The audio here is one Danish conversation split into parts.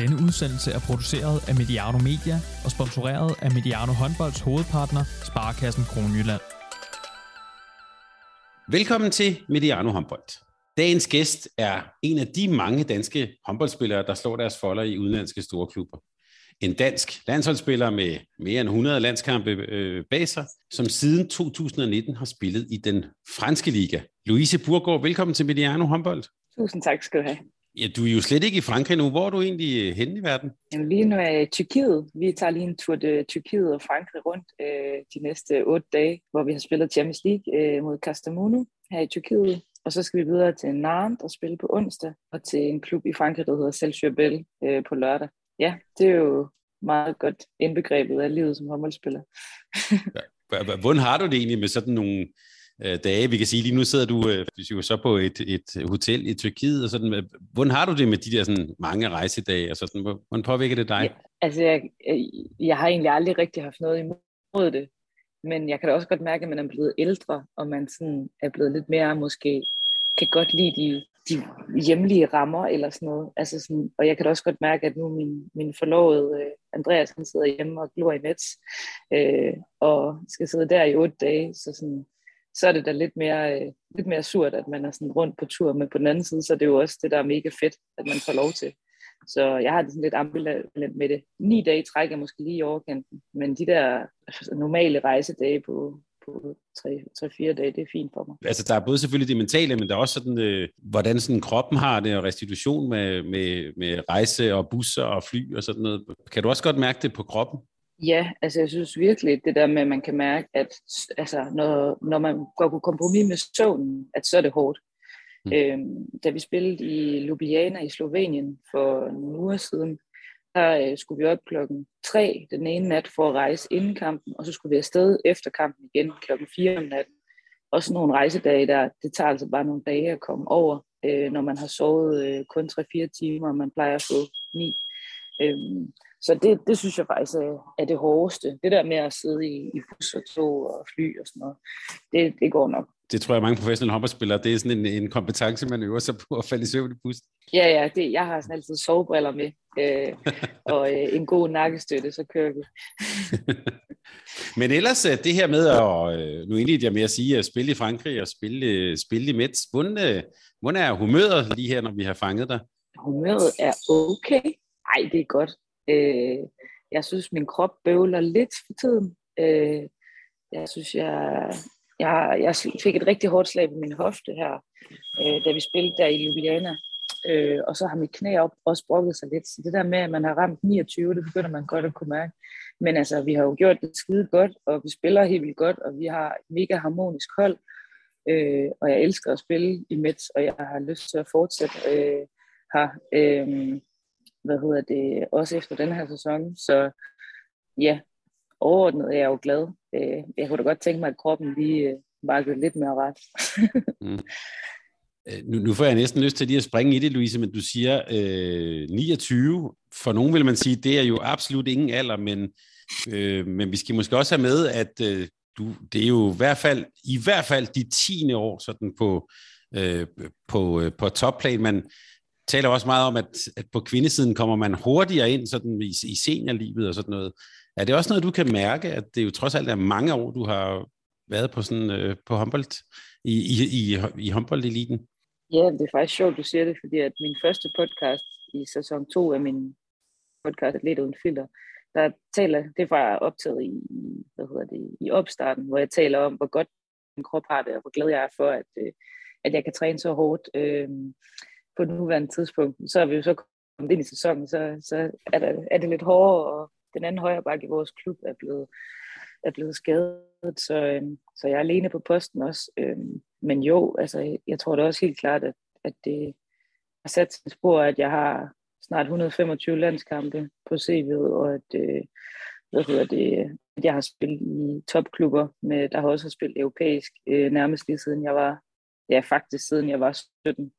Denne udsendelse er produceret af Mediano Media og sponsoreret af Mediano Håndbolds hovedpartner, Sparkassen Kronjylland. Velkommen til Mediano Håndbold. Dagens gæst er en af de mange danske håndboldspillere, der slår deres folder i udenlandske store klubber. En dansk landsholdsspiller med mere end 100 landskampe øh, bag sig, som siden 2019 har spillet i den franske liga. Louise Burgård, velkommen til Mediano Håndbold. Tusind tak skal du have. Ja, du er jo slet ikke i Frankrig nu. Hvor er du egentlig øh, henne i verden? Jamen, lige nu er jeg i Tyrkiet. Vi tager lige en tur til Tyrkiet og Frankrig rundt øh, de næste otte dage, hvor vi har spillet Champions League øh, mod Kastamonu her i Tyrkiet. Og så skal vi videre til Nantes og spille på onsdag, og til en klub i Frankrig, der hedder Celsius øh, på lørdag. Ja, det er jo meget godt indbegrebet af livet som håndboldspiller. Hvordan har du det egentlig med sådan nogle øh, dage. Vi kan sige, lige nu sidder du øh, jo så på et, et hotel i Tyrkiet, og sådan, øh, hvordan har du det med de der sådan, mange rejsedage, og sådan, hvordan påvirker det dig? Ja, altså, jeg, øh, jeg har egentlig aldrig rigtig haft noget imod det, men jeg kan da også godt mærke, at man er blevet ældre, og man sådan er blevet lidt mere måske, kan godt lide de, de hjemlige rammer eller sådan noget. Altså sådan, og jeg kan da også godt mærke, at nu min, min forlovede øh, Andreas, han sidder hjemme og glor i Nets, øh, og skal sidde der i otte dage, så sådan, så er det da lidt mere, øh, lidt mere surt, at man er sådan rundt på tur, men på den anden side, så er det jo også det, der er mega fedt, at man får lov til. Så jeg har det sådan lidt ambivalent med det. Ni dage trækker måske lige i overkanten, men de der altså, normale rejsedage på, på 3-4 dage, det er fint for mig. Altså der er både selvfølgelig det mentale, men der er også sådan, øh, hvordan sådan kroppen har det, og restitution med, med, med rejse og busser og fly og sådan noget. Kan du også godt mærke det på kroppen? Ja, altså jeg synes virkelig, det der med, at man kan mærke, at altså, når, når man går på kompromis med søvnen, at så er det hårdt. Mm. Øhm, da vi spillede i Ljubljana i Slovenien for nogle uger siden, der øh, skulle vi op klokken 3 den ene nat for at rejse inden kampen, og så skulle vi afsted efter kampen igen klokken 4 om natten. Også nogle rejsedage der, det tager altså bare nogle dage at komme over, øh, når man har sovet øh, kun 3-4 timer, og man plejer at få 9. Øhm, så det, det synes jeg faktisk er, er det hårdeste. Det der med at sidde i, i bus og tog og fly og sådan noget, det, det går nok. Det tror jeg, mange professionelle håndboldspillere, det er sådan en, en kompetence, man øver sig på at falde i søvn i bussen. Ja, ja, det, jeg har sådan altid sovebriller med, øh, og øh, en god nakkestøtte, så kører vi. Men ellers øh, det her med, at, øh, nu indledte jeg med at sige, at spille i Frankrig og spille, øh, spille i Mets, hvordan, hvordan er humøret lige her, når vi har fanget dig? Humøret er okay. Ej, det er godt. Øh, jeg synes, min krop bøvler lidt for tiden. Øh, jeg synes, jeg, jeg, jeg fik et rigtig hårdt slag på min hofte her, øh, da vi spillede der i Ljubljana. Øh, og så har mit knæ op også brokket sig lidt. Så det der med, at man har ramt 29, det begynder man godt at kunne mærke. Men altså, vi har jo gjort det skide godt, og vi spiller helt vildt godt, og vi har et mega harmonisk hold. Øh, og jeg elsker at spille i Mets, og jeg har lyst til at fortsætte øh, her. Øh, hvad hedder det, også efter den her sæson. Så ja, overordnet er jeg jo glad. Øh, jeg kunne da godt tænke mig, at kroppen lige øh, markede øh, lidt mere ret. mm. Øh, nu, nu får jeg næsten lyst til lige at springe i det, Louise, men du siger øh, 29. For nogen vil man sige, det er jo absolut ingen alder, men, øh, men vi skal måske også have med, at øh, du, det er jo i hvert fald, i hvert fald de 10. år sådan på, øh, på, øh, på topplan. Man, taler også meget om, at, at på kvindesiden kommer man hurtigere ind sådan i, i seniorlivet og sådan noget. Er det også noget, du kan mærke, at det jo trods alt er mange år, du har været på sådan øh, på håndbold, i, i, i, i håndboldeliten? Ja, det er faktisk sjovt, du siger det, fordi at min første podcast i sæson 2 af min podcast Lidt uden filter, der taler, det var optaget i, hvad hedder det, i opstarten, hvor jeg taler om, hvor godt min krop har det, og hvor glad jeg er for, at, øh, at jeg kan træne så hårdt. Øh, på nuværende tidspunkt. Så er vi jo så kommet ind i sæsonen, så, så er, der, er det lidt hårdere, og den anden højre bakke i vores klub er blevet, er blevet skadet, så, øhm, så jeg er alene på posten også. Øhm, men jo, altså, jeg tror da også helt klart, at, at det har sat sin spor, at jeg har snart 125 landskampe på CV'et, og at, øh, hvad hedder det, at jeg har spillet i topklubber, med, der har også spillet europæisk, øh, nærmest lige siden jeg var, ja faktisk siden jeg var 17.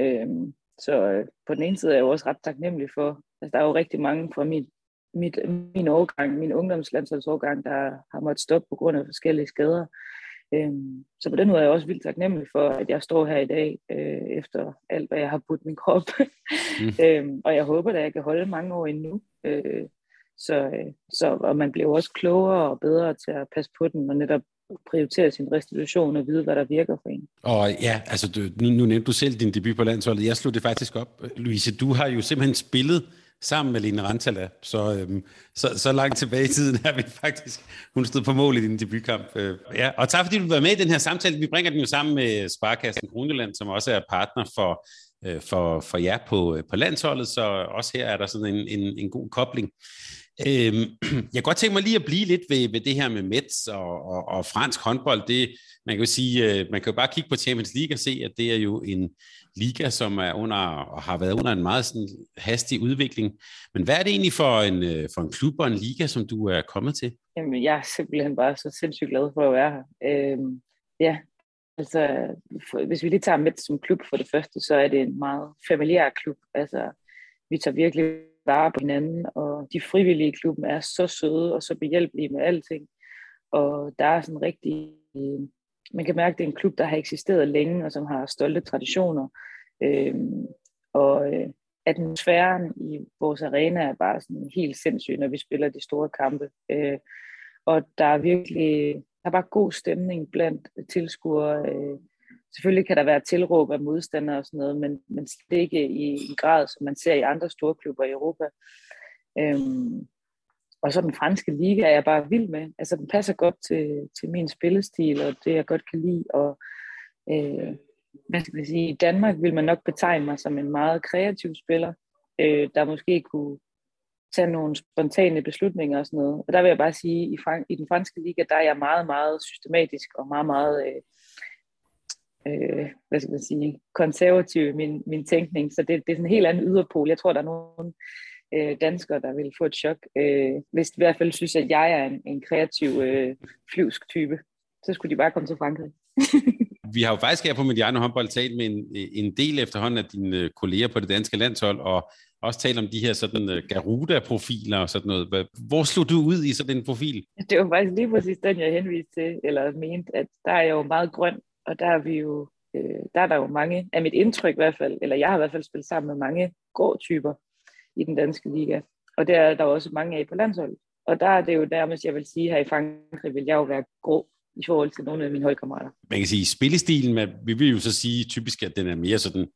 Øhm, så øh, på den ene side er jeg jo også ret taknemmelig for, altså der er jo rigtig mange fra min, mit, min årgang, min ungdomslandsholdsårgang, der har måttet stoppe på grund af forskellige skader. Øhm, så på den måde er jeg også vildt taknemmelig for, at jeg står her i dag, øh, efter alt, hvad jeg har budt min krop. mm. øhm, og jeg håber, at jeg kan holde mange år endnu. Øh, så, øh, så, og man bliver også klogere og bedre til at passe på den, og netop prioritere sin restitution og vide, hvad der virker for en. Og ja, altså du, nu, nu nævnte du selv din debut på landsholdet. Jeg slog det faktisk op. Louise, du har jo simpelthen spillet sammen med Line Rantala. Så, øhm, så, så langt tilbage i tiden er vi faktisk, hun stod på mål i din debutkamp. Øh, ja. Og tak fordi du var med i den her samtale. Vi bringer den jo sammen med Sparkassen Kroneland, som også er partner for, øh, for, for jer på, øh, på landsholdet, så også her er der sådan en, en, en god kobling. Øhm, jeg kan godt tænke mig lige at blive lidt ved, ved det her med Mets og, og, og fransk håndbold. Det, man kan jo sige, øh, man kan jo bare kigge på Champions League og se, at det er jo en liga, som er under og har været under en meget sådan, hastig udvikling. Men hvad er det egentlig for en, øh, for en klub og en liga, som du er kommet til? Jamen, jeg er simpelthen bare så sindssygt glad for at være her. Øhm, ja, altså, for, hvis vi lige tager Mets som klub for det første, så er det en meget familiær klub. Altså, vi tager virkelig vare på hinanden, og de frivillige i klubben er så søde og så behjælpelige med alting. Og der er sådan rigtig, øh, man kan mærke, at det er en klub, der har eksisteret længe, og som har stolte traditioner. Øhm, og øh, atmosfæren i vores arena er bare sådan helt sindssyg, når vi spiller de store kampe. Øh, og der er virkelig, der er bare god stemning blandt tilskuere. Øh, Selvfølgelig kan der være tilråb af modstandere og sådan noget, men, men det ikke i en grad, som man ser i andre store klubber i Europa. Øhm, og så den franske liga er jeg bare vild med. Altså den passer godt til, til min spillestil, og det jeg godt kan lide. Og øh, hvad skal man sige, i Danmark vil man nok betegne mig som en meget kreativ spiller, øh, der måske kunne tage nogle spontane beslutninger og sådan noget. Og der vil jeg bare sige, i, Frank- i den franske liga, der er jeg meget, meget systematisk og meget, meget øh, øh, hvad skal man sige, konservativ i min, min tænkning. Så det, det er sådan en helt anden yderpol. Jeg tror, der er nogle øh, danskere, der vil få et chok, øh, hvis de i hvert fald synes, at jeg er en, en kreativ øh, flyvsk type. Så skulle de bare komme til Frankrig. Vi har jo faktisk her på Mediano håndbold talt med en, en del efterhånden af dine øh, kolleger på det danske landshold, og også talt om de her sådan uh, Garuda-profiler og sådan noget. Hvor slog du ud i sådan en profil? Det var faktisk lige præcis den, jeg henviste til, eller mente, at der er jo meget grøn og der er vi jo, øh, der er der jo mange, af mit indtryk i hvert fald, eller jeg har i hvert fald spillet sammen med mange gårdtyper i den danske liga, og der er der også mange af på landsholdet. Og der er det jo nærmest, jeg vil sige, her i Frankrig vil jeg jo være grå i forhold til nogle af mine holdkammerater. Man kan sige, spillestilen, med, vi vil jo så sige typisk, at den er mere sådan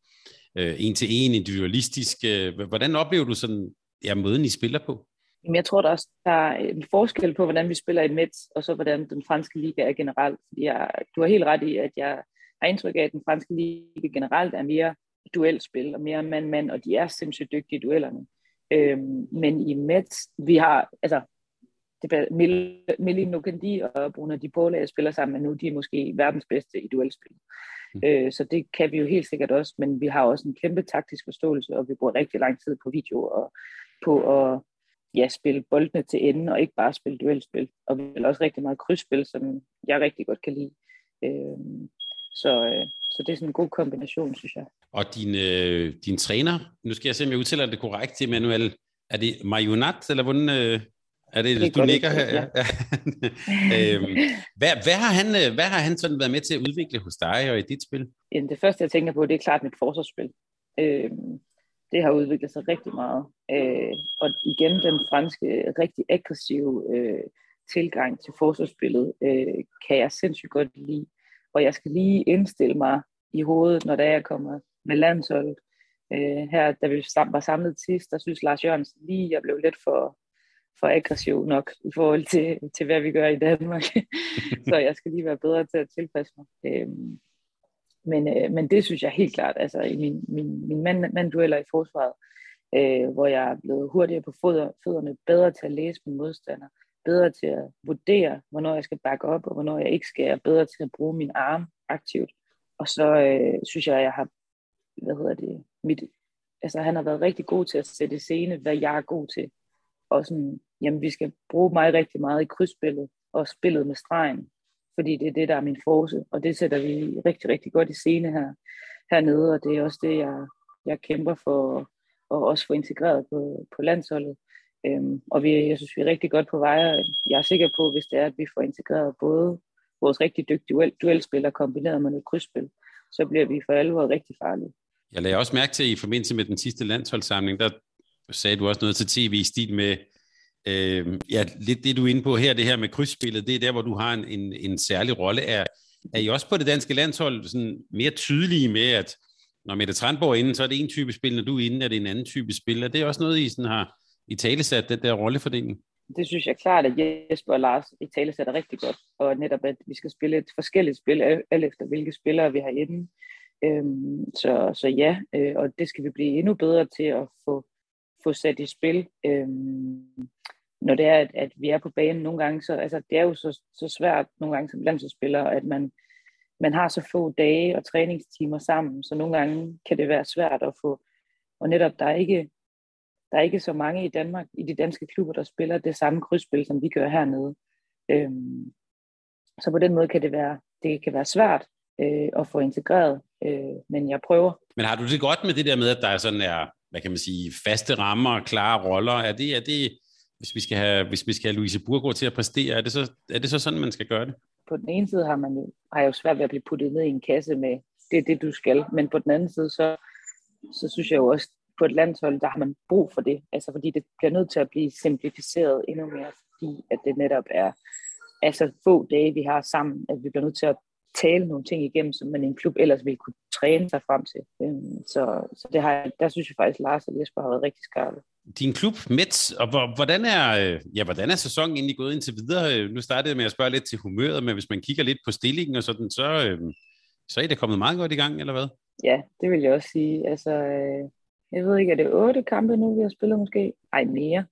øh, en til en, individualistisk. Øh, hvordan oplever du sådan, ja, måden I spiller på? Jamen, jeg tror der også, der er en forskel på, hvordan vi spiller i Mets, og så hvordan den franske liga er generelt. Jeg, du har helt ret i, at jeg har indtryk af, at den franske liga generelt er mere duelspil og mere mand-mand, og de er sindssygt dygtige i duellerne. Øhm, men i Mets, vi har, altså, det Melin Nokandi og Bruno Di Paula, jeg spiller sammen med nu, de er måske verdens bedste i duelspil. Mm. Øh, så det kan vi jo helt sikkert også, men vi har også en kæmpe taktisk forståelse, og vi bruger rigtig lang tid på video og på at ja, spille boldene til enden, og ikke bare spille duelspil. Og vi vil også rigtig meget krydsspil, som jeg rigtig godt kan lide. Øh, så, øh, så det er sådan en god kombination, synes jeg. Og din, øh, din træner, nu skal jeg se, om jeg udtaler det korrekt, Emanuel, er det Marionat, eller hvordan øh, er det, det du ligger her? Ja. øhm, hvad, hvad, har han, øh, hvad har han sådan været med til at udvikle hos dig og i dit spil? Det første, jeg tænker på, det er klart mit forsvarsspil. Øhm, det har udviklet sig rigtig meget. Øh, og igen den franske rigtig aggressive øh, tilgang til forsvarsspillet øh, kan jeg sindssygt godt lide. Og jeg skal lige indstille mig i hovedet, når der jeg kommer med landsholdet. Øh, her, da vi var samlet sidst, der synes Lars Jørgensen lige, jeg blev lidt for, for aggressiv nok i forhold til, til hvad vi gør i Danmark. så jeg skal lige være bedre til at tilpasse mig. Øh, men, øh, men det synes jeg helt klart, altså i min, min, min mand, manddueller i forsvaret, øh, hvor jeg er blevet hurtigere på fødder, fødderne, bedre til at læse min modstander, bedre til at vurdere, hvornår jeg skal bakke op, og hvornår jeg ikke skal, og bedre til at bruge min arm aktivt. Og så øh, synes jeg, at jeg har, hvad hedder det, mit, altså han har været rigtig god til at sætte scene, hvad jeg er god til. Og sådan, jamen vi skal bruge mig rigtig meget i krydsspillet, og spillet med stregen fordi det er det, der er min force, og det sætter vi rigtig, rigtig godt i scene her, hernede, og det er også det, jeg, jeg kæmper for, at også få integreret på, på landsholdet. Øhm, og vi, jeg synes, vi er rigtig godt på vej, jeg er sikker på, hvis det er, at vi får integreret både vores rigtig dygtige duel, duelspillere kombineret med noget krydsspil, så bliver vi for alvor rigtig farlige. Jeg lagde også mærke til, i forbindelse med den sidste landsholdssamling, der sagde du også noget til tv i stil med, øh, ja, lidt det du er inde på her, det her med krydsspillet, det er der, hvor du har en, en, en særlig rolle. Er, er I også på det danske landshold sådan mere tydelige med, at når Mette Trandborg er inde, så er det en type spil, når du er inde, er det en anden type spil. Er det også noget, I sådan har i talesat, den der rollefordeling? Det synes jeg klart, at Jesper og Lars i tale sætter rigtig godt, og netop, at vi skal spille et forskelligt spil, alt efter hvilke spillere vi har inde. Øhm, så, så ja, øh, og det skal vi blive endnu bedre til at få, få sat i spil. Øhm, når det er, at, at vi er på banen nogle gange, så altså, det er jo så, så svært nogle gange som landsholdsspiller, at man, man har så få dage og træningstimer sammen, så nogle gange kan det være svært at få, og netop der er ikke, der er ikke så mange i Danmark, i de danske klubber, der spiller det samme krydsspil, som vi gør hernede. Øhm, så på den måde kan det være, det kan være svært øh, at få integreret, øh, men jeg prøver. Men har du det godt med det der med, at der er sådan er, hvad kan man sige, faste rammer og klare roller? Er det, er det hvis vi skal have, hvis vi skal have Louise Burgård til at præstere, er det, så, er det så sådan, man skal gøre det? På den ene side har man jo, har jeg jo svært ved at blive puttet ned i en kasse med, det er det, du skal. Men på den anden side, så, så synes jeg jo også, på et landshold, der har man brug for det. Altså fordi det bliver nødt til at blive simplificeret endnu mere, fordi at det netop er altså få dage, vi har sammen, at vi bliver nødt til at tale nogle ting igennem, som man i en klub ellers ville kunne træne sig frem til. Øhm, så, så det har, der synes jeg faktisk, at Lars og Jesper har været rigtig skarpe. Din klub, Mets, og hvordan er, øh, ja, hvordan er sæsonen egentlig gået indtil videre? Nu startede jeg med at spørge lidt til humøret, men hvis man kigger lidt på stillingen og sådan, så, øh, så er det kommet meget godt i gang, eller hvad? Ja, det vil jeg også sige. Altså, øh, jeg ved ikke, er det otte kampe nu, vi har spillet måske? Ej, mere.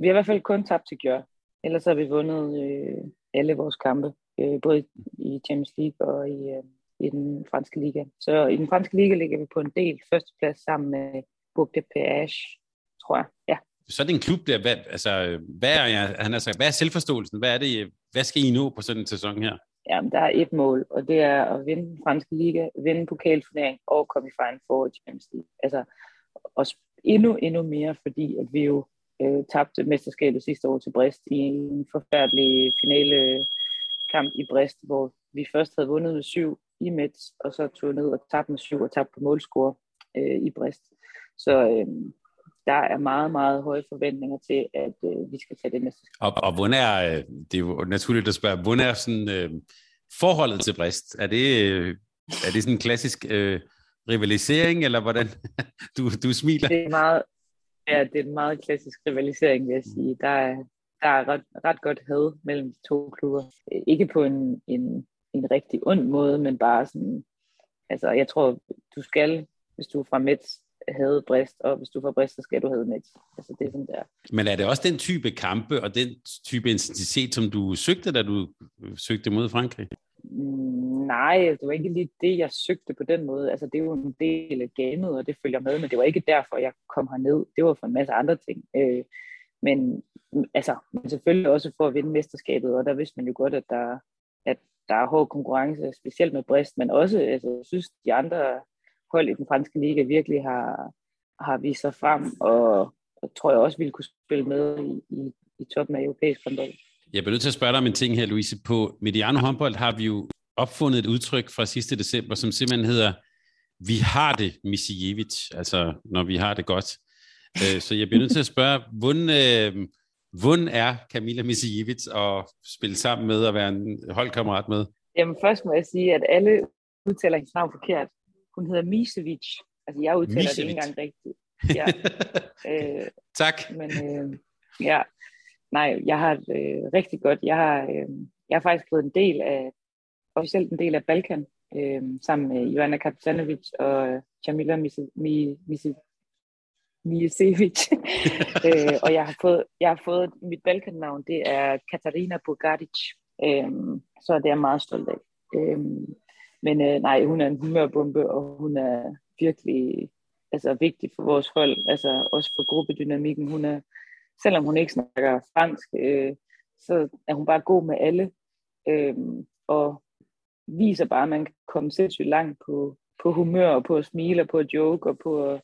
Vi har i hvert fald kun tabt til Gjør. Ellers har vi vundet alle vores kampe øh, både i Champions League og i, øh, i den franske liga. Så i den franske liga ligger vi på en del førsteplads sammen med Bourg de Péage, tror jeg. Ja. Så er det en klub der, hvad, altså, hvad er, han har sagt, hvad er selvforståelsen? Hvad, er det, hvad skal I nå på sådan en sæson her? Jamen, der er et mål, og det er at vinde den franske liga, vinde pokalturnering og komme i Final Four i Champions League. Altså, og endnu, endnu mere, fordi at vi jo øh, tabte mesterskabet sidste år til Brest i en forfærdelig finale kamp i Brest, hvor vi først havde vundet med syv i Mets, og så tog ned og tabte med syv og tabte på målscore øh, i Brest. Så øh, der er meget, meget høje forventninger til, at øh, vi skal tage det næste Og, og hvordan er, øh, det er jo naturligt at spørge, hvordan er sådan, øh, forholdet til Brest? Er det, øh, er det sådan en klassisk øh, rivalisering, eller hvordan? du, du smiler. Det er meget, ja, det er en meget klassisk rivalisering, vil jeg sige. Der er, der er ret, ret godt had mellem de to klubber. Ikke på en, en, en rigtig ond måde, men bare sådan, altså jeg tror, du skal, hvis du er fra Mets, havde Brest, og hvis du fra Brest, så skal du have Mets. Altså det er sådan der. Men er det også den type kampe og den type intensitet, som du søgte, da du søgte mod Frankrig? Mm, nej, det var ikke lige det, jeg søgte på den måde. Altså, det er jo en del af gamet, og det følger med, men det var ikke derfor, jeg kom herned. Det var for en masse andre ting. Øh, men altså, men selvfølgelig også for at vinde mesterskabet, og der vidste man jo godt, at der, at der er hård konkurrence, specielt med Brest, men også, altså, jeg synes, de andre hold i den franske liga virkelig har, har vist sig frem, og, og tror jeg også ville kunne spille med i, i, i toppen af europæisk håndbold. Jeg bliver nødt til at spørge dig om en ting her, Louise. På Mediano håndbold har vi jo opfundet et udtryk fra sidste december, som simpelthen hedder, vi har det, Misijevic, altså når vi har det godt. Øh, så jeg bliver nødt til at spørge, hvordan, øh, hvordan er Kamila Misijevic at spille sammen med og være en holdkammerat med? Jamen først må jeg sige, at alle udtaler hendes navn forkert. Hun hedder Misevic. Altså jeg udtaler Misevic. det ikke engang rigtigt. Ja. øh, tak. Men øh, ja, nej, jeg har det øh, rigtig godt. Jeg har, øh, jeg har faktisk blevet en del af, officielt en del af Balkan, øh, sammen med Joanna Kapitanovic og Jamila Misijevic. Milicevic. øh, og jeg har fået, jeg har fået mit Balkan-navn, det er Katarina Bugaric. Øh, så det er jeg meget stolt af. Øh, men øh, nej, hun er en humørbombe, og hun er virkelig altså, vigtig for vores hold, altså også for gruppedynamikken. Hun er, selvom hun ikke snakker fransk, øh, så er hun bare god med alle, øh, og viser bare, at man kan komme sindssygt langt på, på humør, og på at smile, og på at joke, og på at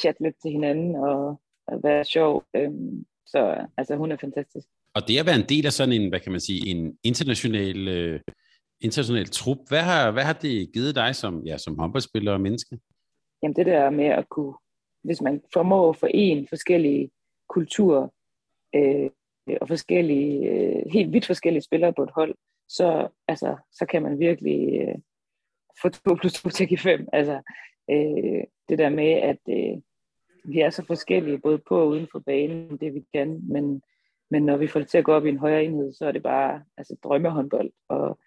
chatte lidt til hinanden og, og være sjov. Øhm, så altså, hun er fantastisk. Og det at være en del af sådan en, hvad kan man sige, en international, øh, international trup, hvad har, hvad har det givet dig som, ja, som håndboldspiller og menneske? Jamen det der med at kunne, hvis man formår at forene forskellige kulturer øh, og forskellige, øh, helt vidt forskellige spillere på et hold, så, altså, så kan man virkelig øh, få 2 plus 2 til at give 5. Altså, øh, det der med, at øh, vi er så forskellige, både på og uden for banen, det vi kan, men, men når vi får det til at gå op i en højere enhed, så er det bare altså, drømmehåndbold, og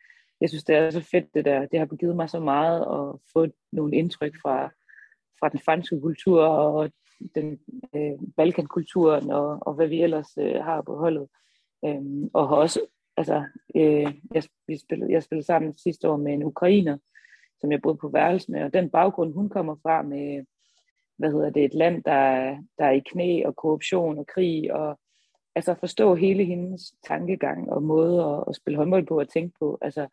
jeg synes, det er så fedt det der. Det har givet mig så meget at få nogle indtryk fra, fra den franske kultur og den øh, Balkankulturen og, og hvad vi ellers øh, har på holdet. Øhm, og har også, altså, øh, jeg, vi spillede, jeg spillede sammen sidste år med en ukrainer, som jeg boede på værelse med, og den baggrund, hun kommer fra med, hvad hedder det, et land, der, der er i knæ og korruption og krig, og altså forstå hele hendes tankegang og måde at, at spille håndbold på og tænke på, altså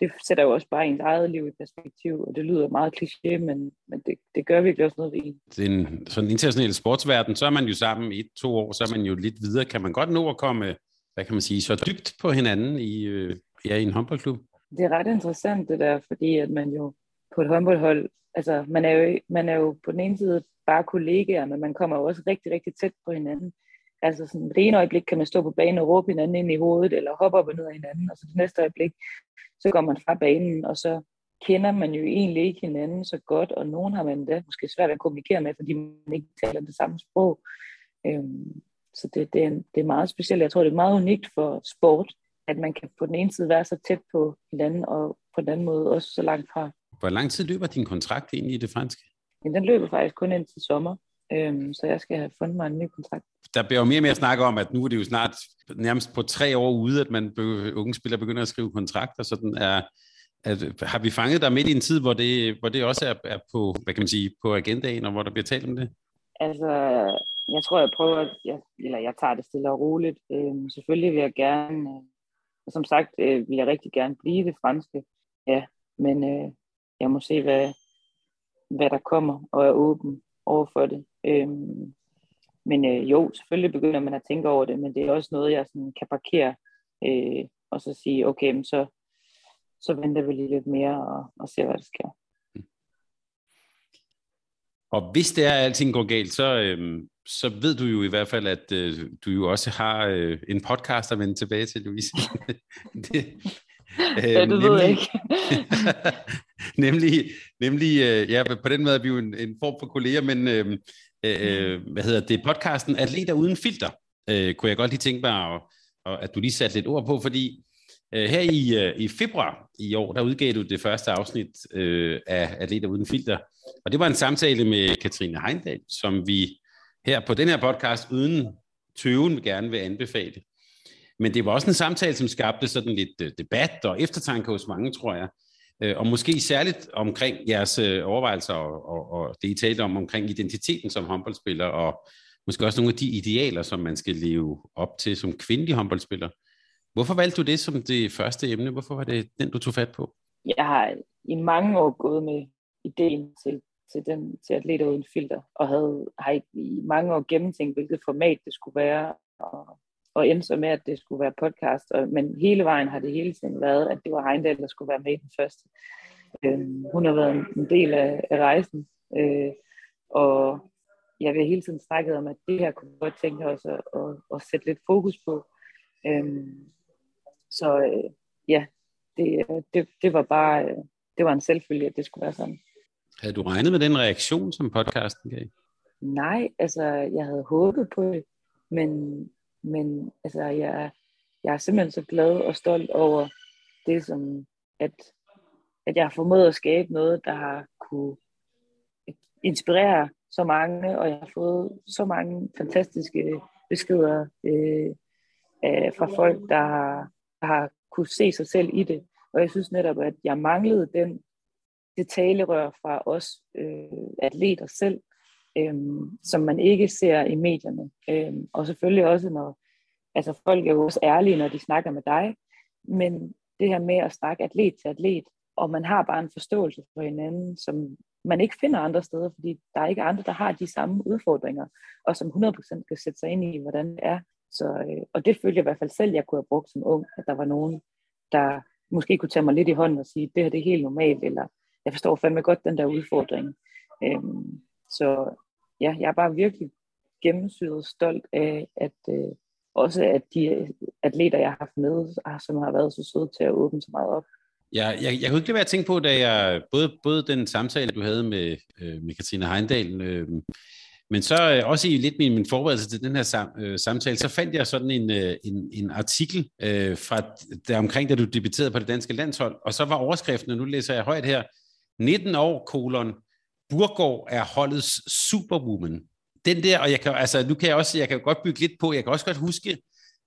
det sætter jo også bare ens eget liv i perspektiv, og det lyder meget kliché, men, men det, det gør virkelig også noget ved en. Den sådan internationale sportsverden, så er man jo sammen i et, to år, så er man jo lidt videre. Kan man godt nå at komme, hvad kan man sige, så dybt på hinanden i, øh, ja, i en håndboldklub? Det er ret interessant det der, fordi at man jo på et håndboldhold, altså man er jo, man er jo på den ene side bare kollegaer, men man kommer jo også rigtig, rigtig tæt på hinanden. Altså sådan, det ene øjeblik kan man stå på banen og råbe hinanden ind i hovedet, eller hoppe op og ned af hinanden, og så det næste øjeblik, så går man fra banen, og så kender man jo egentlig ikke hinanden så godt, og nogen har man da måske svært at kommunikere med, fordi man ikke taler det samme sprog. Øhm, så det, det, er, det er meget specielt. Jeg tror, det er meget unikt for sport, at man kan på den ene side være så tæt på hinanden, og på den anden måde også så langt fra. Hvor lang tid løber din kontrakt egentlig i det franske? Men den løber faktisk kun indtil sommer, øhm, så jeg skal have fundet mig en ny kontrakt. Der bliver jo mere og mere snak om, at nu er det jo snart nærmest på tre år ude, at man unge spillere begynder at skrive kontrakter, så den er, at, har vi fanget dig midt i en tid, hvor det, hvor det også er, er på, hvad kan man sige, på agendaen, og hvor der bliver talt om det? Altså, jeg tror, jeg prøver, at jeg, eller jeg tager det stille og roligt. Øhm, selvfølgelig vil jeg gerne, øh, som sagt, øh, vil jeg rigtig gerne blive det franske, ja, men øh, jeg må se, hvad, hvad der kommer, og er åben over for det. Øhm, men øh, jo, selvfølgelig begynder man at tænke over det, men det er også noget, jeg sådan kan parkere, øh, og så sige, okay, men så, så venter vi lige lidt mere og, og ser, hvad der sker. Mm. Og hvis det er, at alting går galt, så, øhm, så ved du jo i hvert fald, at øh, du jo også har øh, en podcast at vende tilbage til, Louise. det, øh, ja, det nemlig, ved jeg ikke. nemlig, nemlig øh, ja, på den måde er vi jo en, en form for kolleger, men øh, øh, hvad hedder det, podcasten Atleter Uden Filter, øh, kunne jeg godt lige tænke mig, at, at du lige satte lidt ord på, fordi øh, her i, øh, i februar i år, der udgav du det første afsnit øh, af Atleter Uden Filter, og det var en samtale med Katrine Heindal, som vi her på den her podcast uden tøven gerne vil anbefale. Men det var også en samtale, som skabte sådan lidt øh, debat og eftertanke hos mange, tror jeg. Øh, og måske særligt omkring jeres øh, overvejelser og, og, og det, I talte om omkring identiteten som håndboldspiller, og måske også nogle af de idealer, som man skal leve op til som kvindelig håndboldspiller. Hvorfor valgte du det som det første emne? Hvorfor var det den, du tog fat på? Jeg har i mange år gået med ideen til, til, den, til atleter uden filter, og havde, har i mange år gennemtænkt, hvilket format det skulle være, og og endte så med, at det skulle være podcast. Og, men hele vejen har det hele tiden været, at det var Heindal, der skulle være med i den første. Øh, hun har været en del af, af rejsen, øh, og jeg vil hele tiden snakket om, at det her kunne godt tænke os at, at, at sætte lidt fokus på. Øh, så øh, ja, det, øh, det, det var bare øh, det var en selvfølge, at det skulle være sådan. Havde du regnet med den reaktion, som podcasten gav? Nej, altså jeg havde håbet på det, men men altså, jeg, jeg er simpelthen så glad og stolt over det, som at, at jeg har formået at skabe noget, der har kunne inspirere så mange, og jeg har fået så mange fantastiske beskeder øh, øh, fra folk, der har, der har kunne se sig selv i det. Og jeg synes netop, at jeg manglede den, det talerør fra os øh, atleter selv, øh, som man ikke ser i medierne. Øh, og selvfølgelig også, når altså folk er jo også ærlige, når de snakker med dig, men det her med at snakke atlet til atlet, og man har bare en forståelse for hinanden, som man ikke finder andre steder, fordi der er ikke andre, der har de samme udfordringer, og som 100% kan sætte sig ind i, hvordan det er. Så, øh, og det følte jeg i hvert fald selv, jeg kunne have brugt som ung, at der var nogen, der måske kunne tage mig lidt i hånden og sige, det her det er helt normalt, eller jeg forstår fandme godt den der udfordring. Øhm, så ja, jeg er bare virkelig gennemsyret stolt af, at øh, også at de atleter, jeg har haft med, som har været så søde til at åbne så meget op. Ja, jeg, jeg kunne ikke lade være at tænke på, da jeg, både, både den samtale, du havde med, øh, med Katrine Heindal, øh, men så øh, også i lidt min, min forberedelse til den her sam, øh, samtale, så fandt jeg sådan en, øh, en, en artikel øh, fra der omkring, da du debuterede på det danske landshold, og så var overskriften, og nu læser jeg højt her, 19 år, kolon, Burgård er holdets superwoman. Den der, og jeg kan, altså, nu kan jeg også, jeg kan godt bygge lidt på, jeg kan også godt huske,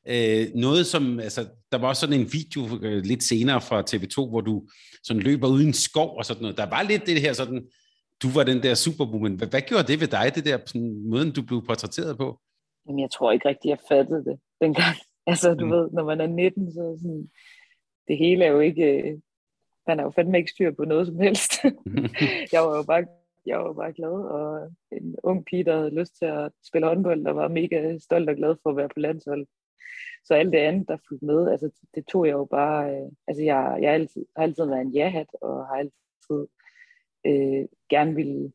øh, noget som, altså, der var også sådan en video øh, lidt senere fra TV2, hvor du sådan løber uden skov og sådan noget. Der var lidt det her sådan, du var den der superwoman. Hvad, hvad gjorde det ved dig, det der sådan, måden, du blev portrætteret på? Jamen, jeg tror ikke rigtig, jeg fattede det dengang. Altså, du mm. ved, når man er 19, så sådan, det hele er jo ikke, øh, man er jo fandme ikke styr på noget som helst. jeg var jo bare, jeg var bare glad, og en ung pige, der havde lyst til at spille håndbold, og var mega stolt og glad for at være på landshold. Så alt det andet, der fulgte med, altså det tog jeg jo bare, øh, altså jeg, jeg har, altid, har altid været en ja-hat, og har altid øh, gerne ville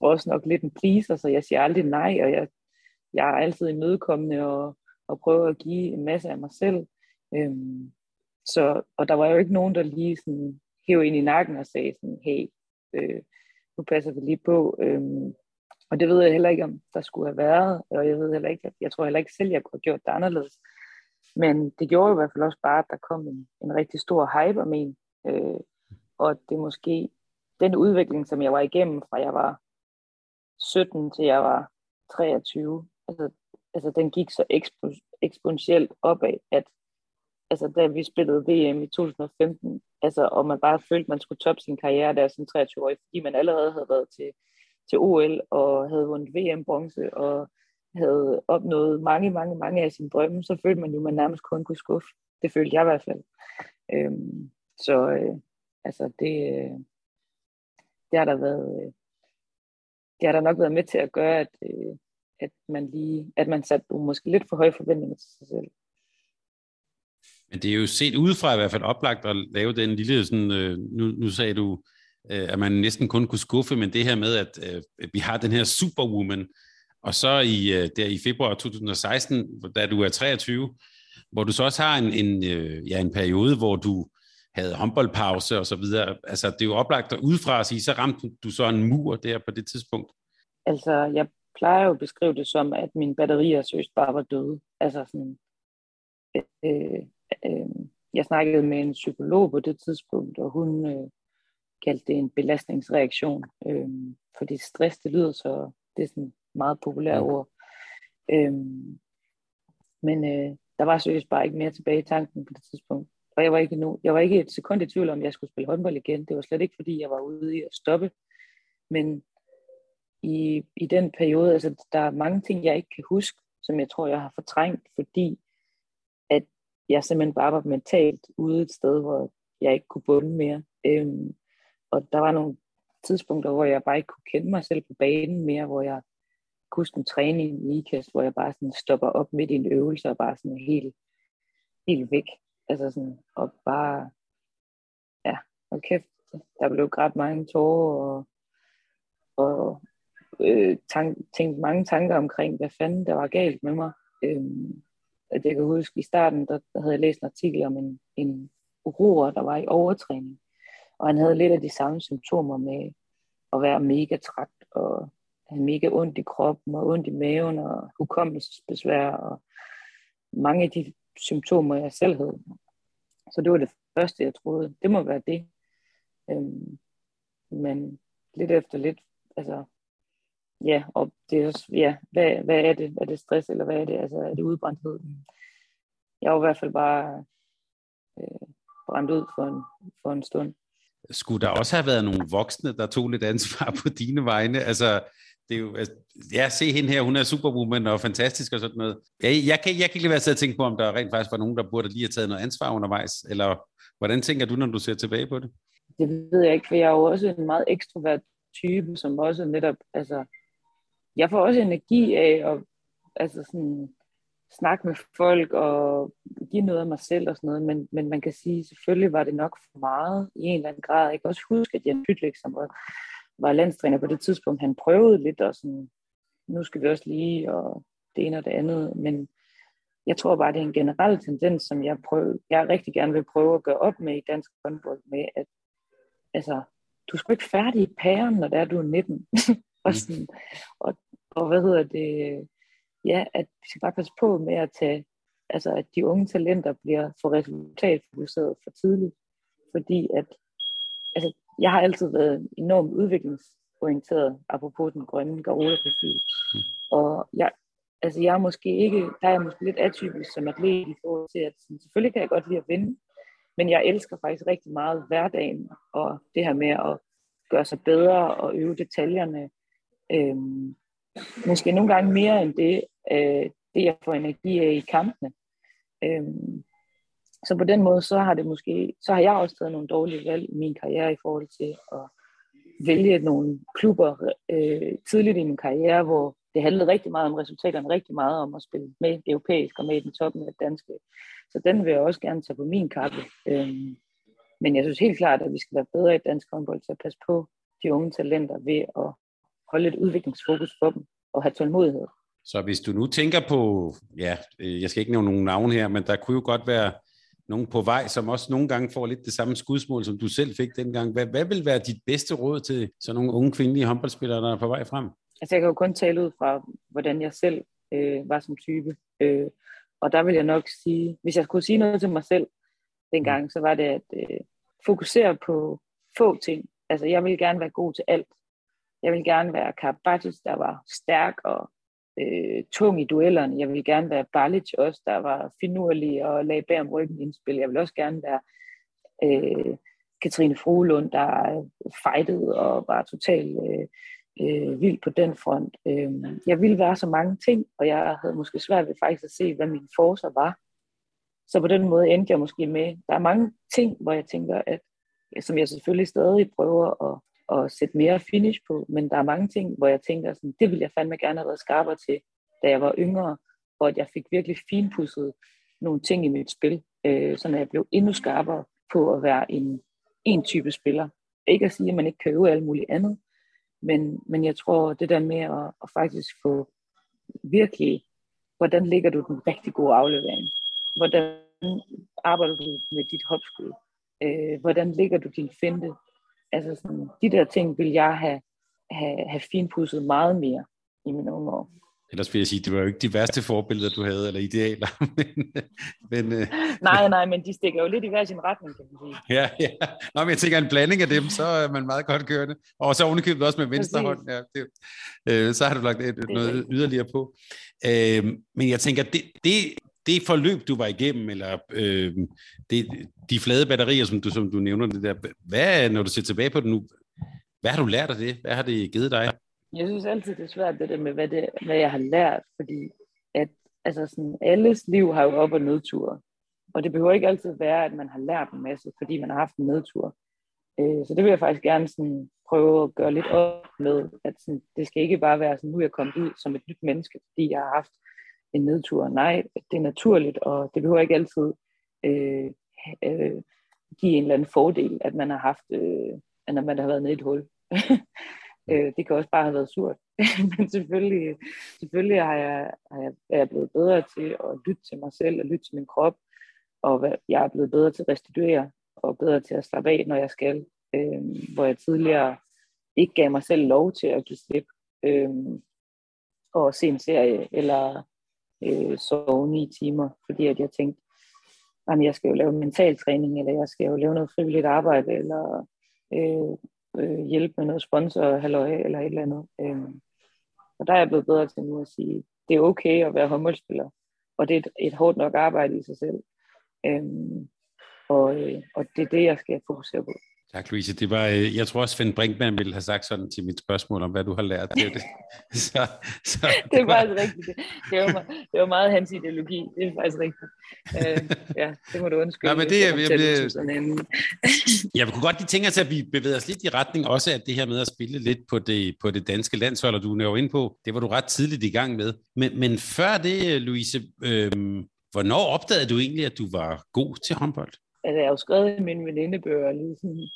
også nok lidt en pleaser, så jeg siger aldrig nej, og jeg, jeg er altid imødekommende og, og prøver at give en masse af mig selv. Øhm, så, og der var jo ikke nogen, der lige sådan hævde ind i nakken og sagde sådan, hey, øh, nu passer vi lige på. Øhm, og det ved jeg heller ikke, om der skulle have været, og jeg ved heller ikke, jeg tror heller ikke selv, jeg kunne have gjort det anderledes. Men det gjorde i hvert fald også bare, at der kom en, en rigtig stor hype om en, øh, og det måske den udvikling, som jeg var igennem, fra jeg var 17 til jeg var 23, altså, altså den gik så ekspo- eksponentielt opad, at altså, da vi spillede VM i 2015, altså, og man bare følte, man skulle toppe sin karriere der som 23-årig, fordi man allerede havde været til, til OL og havde vundet VM-bronze og havde opnået mange, mange, mange af sine drømme, så følte man jo, at man nærmest kun kunne skuffe. Det følte jeg i hvert fald. Øhm, så øh, altså det, øh, det har der været, øh, det har der nok været med til at gøre, at, øh, at man lige, at man satte måske lidt for høje forventninger til sig selv. Men det er jo set udefra i hvert fald oplagt at lave den lille, sådan, øh, nu, nu sagde du, øh, at man næsten kun kunne skuffe, men det her med, at øh, vi har den her superwoman, og så i, øh, der i februar 2016, da du er 23, hvor du så også har en, en, ja, en periode, hvor du havde håndboldpause og så videre. Altså, det er jo oplagt at udefra at sige, så ramte du så en mur der på det tidspunkt. Altså, jeg plejer jo at beskrive det som, at mine batterier søst bare var døde. Altså sådan, øh, øh, jeg snakkede med en psykolog på det tidspunkt, og hun øh, kaldte det en belastningsreaktion. Øh, fordi stress, det lyder så, det er sådan meget populært ord. Øh, men øh, der var seriøst bare ikke mere tilbage i tanken på det tidspunkt. Og jeg var ikke, nu, jeg var ikke et sekund i tvivl om, at jeg skulle spille håndbold igen. Det var slet ikke, fordi jeg var ude i at stoppe. Men i, i den periode, altså der er mange ting, jeg ikke kan huske, som jeg tror, jeg har fortrængt, fordi jeg simpelthen bare var mentalt ude et sted, hvor jeg ikke kunne bunde mere. Øhm, og der var nogle tidspunkter, hvor jeg bare ikke kunne kende mig selv på banen mere, hvor jeg kunne huske en træning i IKAST, hvor jeg bare sådan stopper op midt i en øvelse og bare sådan helt, helt væk. Altså sådan, og bare, ja, og kæft, der blev grædt mange tårer, og, og øh, tank, tænkt mange tanker omkring, hvad fanden der var galt med mig. Øhm, at jeg kan huske, i starten, der, der havde jeg læst en artikel om en, en uroer, der var i overtræning, og han havde lidt af de samme symptomer med at være mega træt, og have mega ondt i kroppen, og ondt i maven, og hukommelsesbesvær, og mange af de symptomer, jeg selv havde. Så det var det første, jeg troede. Det må være det. Øhm, men lidt efter lidt, altså, ja, og det er også, ja, hvad, hvad er det? Er det stress, eller hvad er det? Altså, er det udbrændthed? Jeg var i hvert fald bare øh, brændt ud for en, for en stund. Skulle der også have været nogle voksne, der tog lidt ansvar på dine vegne? Altså, det er jo, altså, ja, se hende her, hun er superwoman og fantastisk og sådan noget. Jeg, jeg, kan, jeg kan ikke lade være at tænke på, om der rent faktisk var nogen, der burde lige have taget noget ansvar undervejs, eller hvordan tænker du, når du ser tilbage på det? Det ved jeg ikke, for jeg er jo også en meget ekstrovert type, som også netop, altså, jeg får også energi af at altså sådan, snakke med folk og give noget af mig selv og sådan noget, men, men man kan sige, selvfølgelig var det nok for meget i en eller anden grad. Jeg kan også huske, at Jan Pytlik, som var, var landstræner på det tidspunkt, han prøvede lidt og sådan, nu skal vi også lige, og det ene og det andet, men jeg tror bare, det er en generel tendens, som jeg, prøver, jeg rigtig gerne vil prøve at gøre op med i dansk håndbold, med at altså, du skal ikke færdig i pæren, når det er, du er 19. og, mm. sådan, og, og hvad hedder det, ja, at vi skal bare passe på med at tage, altså at de unge talenter bliver for resultatfokuseret for tidligt. Fordi at, altså, jeg har altid været enormt udviklingsorienteret, apropos den grønne Garola-profil. Mm. Og jeg, altså jeg er måske ikke, der er jeg måske lidt atypisk som atlet i forhold til, at sådan, selvfølgelig kan jeg godt lide at vinde, men jeg elsker faktisk rigtig meget hverdagen, og det her med at gøre sig bedre og øve detaljerne. Øhm, måske nogle gange mere end det, øh, det jeg får energi af i kampene. Øhm, så på den måde, så har det måske, så har jeg også taget nogle dårlige valg i min karriere i forhold til at vælge nogle klubber øh, tidligt i min karriere, hvor det handlede rigtig meget om resultaterne, rigtig meget om at spille med europæisk og med i den toppen af danske. Så den vil jeg også gerne tage på min kappe. Øhm, men jeg synes helt klart, at vi skal være bedre i dansk håndbold til at passe på de unge talenter ved at holde et udviklingsfokus for dem og have tålmodighed. Så hvis du nu tænker på, ja, øh, jeg skal ikke nævne nogen navn her, men der kunne jo godt være nogen på vej, som også nogle gange får lidt det samme skudsmål, som du selv fik dengang. Hvad, hvad vil være dit bedste råd til sådan nogle unge kvindelige håndboldspillere, der er på vej frem? Altså jeg kan jo kun tale ud fra, hvordan jeg selv øh, var som type. Øh, og der vil jeg nok sige, hvis jeg skulle sige noget til mig selv dengang, så var det at øh, fokusere på få ting. Altså jeg vil gerne være god til alt. Jeg vil gerne være Karabatis, der var stærk og øh, tung i duellerne. Jeg vil gerne være Balic også, der var finurlig og lagde bag om ryggen i indspil. Jeg vil også gerne være øh, Katrine Fruelund, der øh, fightede og var totalt øh, øh, vild på den front. Øh, jeg ville være så mange ting, og jeg havde måske svært ved faktisk at se, hvad min forser var. Så på den måde endte jeg måske med, der er mange ting, hvor jeg tænker, at som jeg selvfølgelig stadig prøver at at sætte mere finish på, men der er mange ting, hvor jeg tænker, sådan, det ville jeg fandme gerne have været skarpere til, da jeg var yngre, og at jeg fik virkelig finpudset nogle ting i mit spil, øh, så jeg blev endnu skarpere på at være en, en type spiller. Ikke at sige, at man ikke kan øve alt muligt andet, men, men jeg tror, det der med at, at faktisk få virkelig, hvordan ligger du den rigtig gode aflevering? Hvordan arbejder du med dit hopskud? Øh, hvordan ligger du din finte? Altså sådan, de der ting vil jeg have, have, have finpudset meget mere i mine unge år. Ellers vil jeg sige, det var jo ikke de værste forbilleder, du havde, eller idealer. men, men, øh, nej, nej, men de stikker jo lidt i hver sin retning, kan man sige. Ja, ja. Nå, men jeg tænker, en blanding af dem, så er man meget godt kørende. Og så ovenikøbet også med venstre hånd. Ja, det, øh, så har du lagt et, noget yderligere på. Øh, men jeg tænker, det, det, det forløb, du var igennem, eller øh, det, de flade batterier, som du, som du nævner, det der, hvad, når du ser tilbage på det nu, hvad har du lært af det? Hvad har det givet dig? Jeg synes altid, det er svært det der med, hvad, det, hvad jeg har lært, fordi at, altså sådan, alles liv har jo op- og nedture. Og det behøver ikke altid være, at man har lært en masse, fordi man har haft en nedtur. Øh, så det vil jeg faktisk gerne sådan, prøve at gøre lidt op med, at sådan, det skal ikke bare være sådan, nu er jeg kommet ud som et nyt menneske, fordi jeg har haft en nedtur. Nej, det er naturligt, og det behøver ikke altid øh, øh, give en eller anden fordel, at man har haft, øh, at man har været nede i et hul. øh, det kan også bare have været surt. Men selvfølgelig, selvfølgelig har jeg, har jeg, er jeg blevet bedre til at lytte til mig selv og lytte til min krop, og jeg er blevet bedre til at restituere og bedre til at slappe af, når jeg skal. Øh, hvor jeg tidligere ikke gav mig selv lov til at give slip øh, og se en serie, eller øh, sove ni timer, fordi at jeg tænkte, at jeg skal jo lave mental træning, eller jeg skal jo lave noget frivilligt arbejde, eller øh, øh, hjælpe med noget sponsor, halløj, eller et eller andet. Øh, og der er jeg blevet bedre til nu at sige, det er okay at være håndboldspiller, og det er et, et hårdt nok arbejde i sig selv. Øh, og, øh, og det er det, jeg skal fokusere på. Tak, Louise. Det var, øh, jeg tror også, Svend Brinkmann ville have sagt sådan til mit spørgsmål om, hvad du har lært. Det, det. Så, så, det, det var... faktisk rigtigt. Det var, det var meget hans ideologi. Det er faktisk rigtigt. Uh, ja, det må du undskylde. Ja, men det, jeg, jeg, jeg, jeg kunne godt lige tænke os, at vi bevæger os lidt i retning også af det her med at spille lidt på det, på det danske landshold, og du er jo ind på, det var du ret tidligt i gang med. Men, men før det, Louise, øh, hvornår opdagede du egentlig, at du var god til håndbold? Altså, jeg har jo skrevet i min venindebøger lige sådan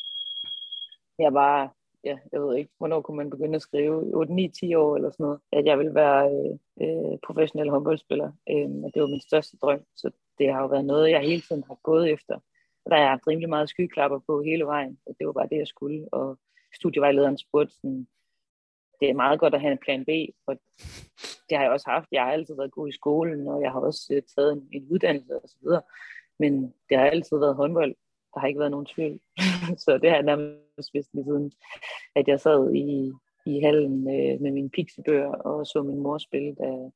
jeg var, ja, jeg ved ikke, hvornår kunne man begynde at skrive, 8-9-10 år eller sådan noget, at jeg ville være øh, øh professionel håndboldspiller. Øh, og det var min største drøm, så det har jo været noget, jeg hele tiden har gået efter. Og der har jeg haft rimelig meget skyklapper på hele vejen, og det var bare det, jeg skulle. Og studievejlederen spurgte sådan, det er meget godt at have en plan B, og det har jeg også haft. Jeg har altid været god i skolen, og jeg har også øh, taget en, en uddannelse og så videre. Men det har altid været håndbold. Der har ikke været nogen tvivl. så det har jeg nærmest vidst lige siden, at jeg sad i, i hallen med, med min pixiebøger og så min mor spille, da,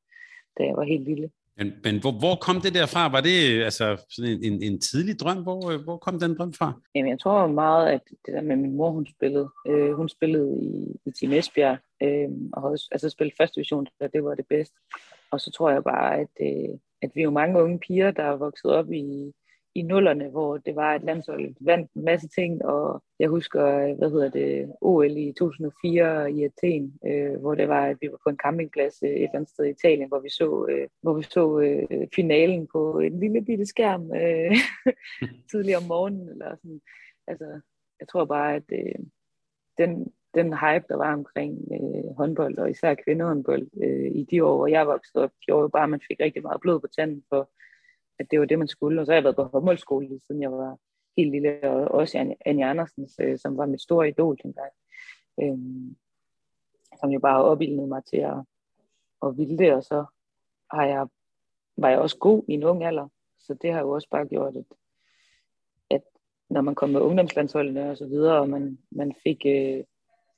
da jeg var helt lille. Men, men hvor, hvor kom det der fra? Var det altså sådan en, en, en tidlig drøm? Hvor, hvor kom den drøm fra? Jamen, jeg tror meget, at det der med min mor, hun spillede. Øh, hun spillede i, i Team Esbjerg, øh, og også, altså spillede første division, da det var det bedste. Og så tror jeg bare, at, øh, at vi er jo mange unge piger, der er vokset op i, i nullerne, hvor det var et landsholdet vandt en masse ting, og jeg husker, hvad hedder det, OL i 2004 i Athen, øh, hvor det var, at vi var på en campingplads øh, et eller andet sted i Italien, hvor vi så, øh, hvor vi så øh, finalen på en lille bitte skærm øh, tidligere om morgenen, eller sådan. Altså, jeg tror bare, at øh, den, den hype, der var omkring øh, håndbold, og især kvindehåndbold øh, i de år, hvor jeg voksede op, gjorde jo bare, at man fik rigtig meget blod på tanden for at det var det, man skulle. Og så har jeg været på håndboldskole, siden jeg var helt lille, og også Anja Andersen, øh, som var mit store idol dengang, øhm, som jo bare opildnede mig til at, at ville det, og så har jeg, var jeg også god i en ung alder, så det har jo også bare gjort, at, at når man kom med ungdomslandsholdene og så videre, og man, man fik øh,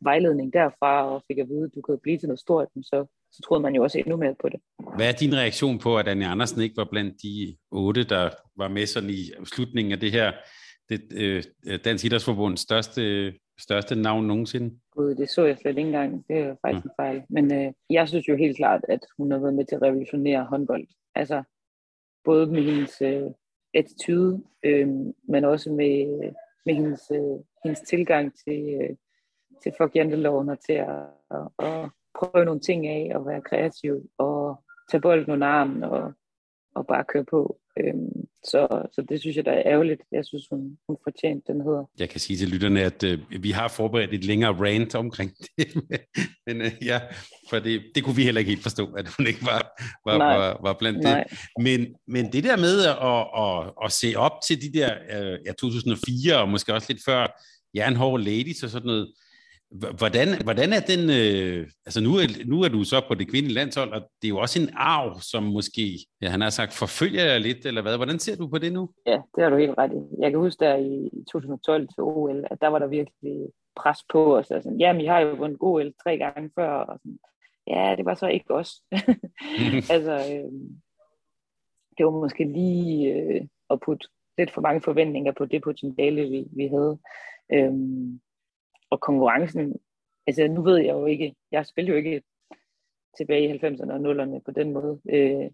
vejledning derfra, og fik at vide, at du kan blive til noget stort, så så troede man jo også endnu mere på det. Hvad er din reaktion på, at Anne Andersen ikke var blandt de otte, der var med sådan i slutningen af det her det, øh, Dansk Idrætsforbunds største, største navn nogensinde? Gud, det så jeg slet ikke engang. Det er faktisk ja. en fejl. Men øh, jeg synes jo helt klart, at hun har været med til at revolutionere håndbold. Altså, både med hendes øh, attitude, øh, men også med, med hendes, øh, hendes tilgang til, øh, til fuck janteloven og til at, at, at prøve nogle ting af og være kreativ og tage bolden under armen og, og bare køre på. Øhm, så, så det synes jeg, der er ærgerligt. Jeg synes, hun, hun fortjente den hedder. Jeg kan sige til lytterne, at øh, vi har forberedt et længere rant omkring det. Men øh, ja, for det, det kunne vi heller ikke helt forstå, at hun ikke var, var, var, var blandt Nej. det. Men, men det der med at, at, at se op til de der øh, ja, 2004 og måske også lidt før Jernhård Ladies og sådan noget, Hvordan, hvordan er den, øh, altså nu er, nu er du så på det kvindelige landshold, og det er jo også en arv, som måske, ja, han har sagt, forfølger jeg lidt, eller hvad? Hvordan ser du på det nu? Ja, det har du helt ret i. Jeg kan huske der i 2012 til OL, at der var der virkelig pres på os. Altså, jamen, I har jo vundet OL tre gange før, og sådan, ja, det var så ikke os. altså, øh, det var måske lige øh, at putte lidt for mange forventninger på det potentiale, vi, vi havde. Øh, og konkurrencen, altså nu ved jeg jo ikke, jeg spiller jo ikke tilbage i 90'erne og 0'erne på den måde øh,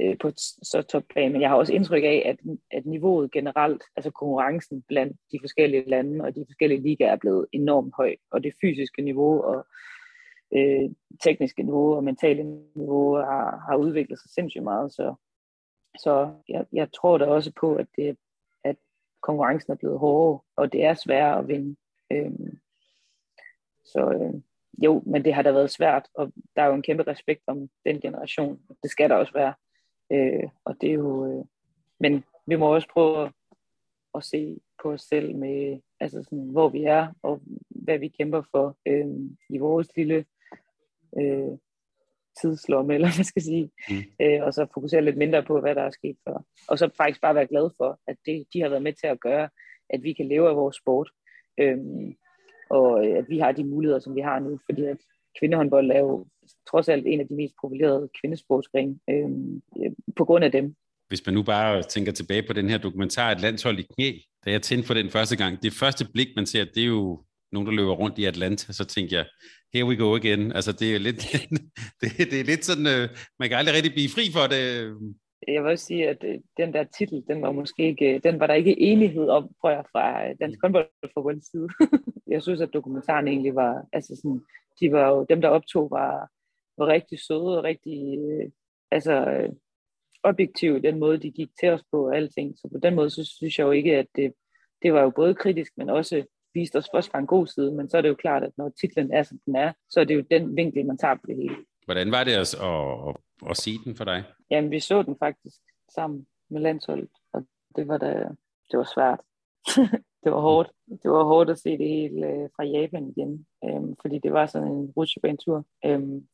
øh, på så topplan, men jeg har også indtryk af, at, at niveauet generelt, altså konkurrencen blandt de forskellige lande og de forskellige ligaer er blevet enormt høj, og det fysiske niveau og øh, tekniske niveau og mentale niveau har, har udviklet sig sindssygt meget, så, så jeg, jeg tror da også på, at, det, at konkurrencen er blevet hårdere, og det er sværere at vinde Øhm, så øh, jo, men det har da været svært, og der er jo en kæmpe respekt om den generation. Det skal der også være. Øh, og det er jo, øh, men vi må også prøve at, at se på os selv med, altså sådan, hvor vi er, og hvad vi kæmper for øh, i vores lille øh, tidslomme, eller hvad skal jeg sige, mm. øh, og så fokusere lidt mindre på, hvad der er sket før. Og så faktisk bare være glad for, at det, de har været med til at gøre, at vi kan leve af vores sport, Øhm, og øh, at vi har de muligheder, som vi har nu, fordi at kvindehåndbold er jo trods alt en af de mest profilerede kvindesportsgrene øhm, øh, på grund af dem. hvis man nu bare tænker tilbage på den her dokumentar, Et landshold i knæ, da jeg tændte for den første gang, det første blik, man ser, det er jo nogen, der løber rundt i Atlanta, så tænker jeg, here we go again. Altså, det er lidt, det, det er lidt sådan, øh, man kan aldrig rigtig blive fri for det. Øhm. Jeg vil også sige, at øh, den der titel, den var måske ikke, den var der ikke enighed om, tror jeg, fra øh, Dansk Håndboldforbunds side. jeg synes, at dokumentaren egentlig var, altså sådan, de var jo, dem der optog var, var rigtig søde og rigtig, øh, altså objektive i den måde, de gik til os på og alting. Så på den måde, så synes jeg jo ikke, at det, det var jo både kritisk, men også viste os først fra en god side, men så er det jo klart, at når titlen er, som den er, så er det jo den vinkel, man tager på det hele. Hvordan var det at, at, at, se den for dig? Jamen, vi så den faktisk sammen med landsholdet, og det var, da, det var svært. det var hårdt. Det var hårdt at se det hele øh, fra Japan igen, øhm, fordi det var sådan en rutsjebanetur. Øhm,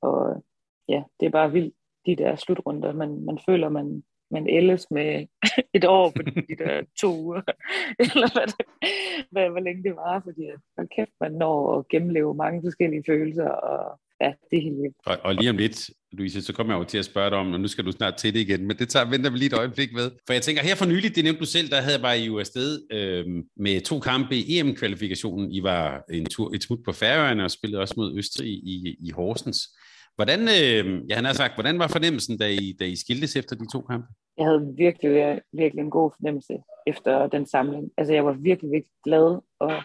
og ja, det er bare vildt, de der slutrunder. Man, man føler, man, men ellers med et år på de der to uger, eller hvad, hvad, hvor længe det var, fordi hold kæft, man når at gennemleve mange forskellige følelser, og ja, det er helt vildt. Og, og lige om lidt, Louise, så kommer jeg jo til at spørge dig om, og nu skal du snart til det igen, men det tager, venter vi lige et øjeblik med. For jeg tænker, her for nylig, det nævnte du selv, der havde bare I jo afsted øh, med to kampe i EM-kvalifikationen. I var en tur, et smut på Færøerne og spillede også mod Østrig i, i Horsens. Hvordan, øh, ja, han har sagt, hvordan var fornemmelsen, da I, da I skiltes efter de to kampe? Jeg havde virkelig, virkelig en god fornemmelse efter den samling. Altså, jeg var virkelig, virkelig glad og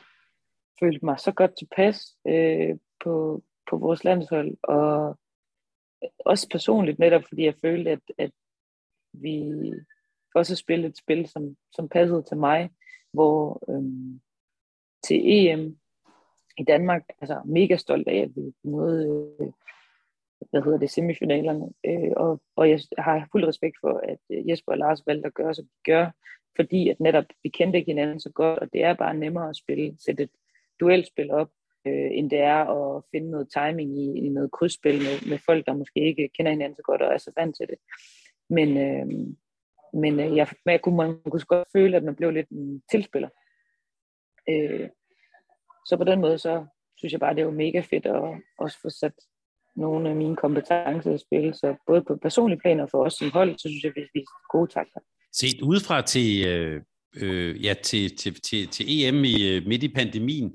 følte mig så godt tilpas øh, på, på vores landshold, og også personligt netop, fordi jeg følte, at, at vi også spillede et spil, som, som passede til mig, hvor øhm, til EM i Danmark, altså mega stolt af, at vi nåede øh, hvad hedder det, semifinalerne. Øh, og, og jeg har fuld respekt for, at øh, Jesper og Lars valgte at gøre, som de gør, fordi at netop vi kendte ikke hinanden så godt, og det er bare nemmere at spille, sætte et duelspil op, øh, end det er at finde noget timing i, i noget krydsspil med, med folk, der måske ikke kender hinanden så godt og er så vant til det. Men, øh, men øh, jeg, jeg kunne, man kunne godt føle, at man blev lidt en tilspiller. Øh, så på den måde, så synes jeg bare, det var mega fedt at også få sat nogle af mine kompetencer i spil. Så både på personlige planer for os som hold, så synes jeg, vi viste gode takter. Set udefra til, øh, øh ja, til, til, til, til EM i, øh, midt i pandemien,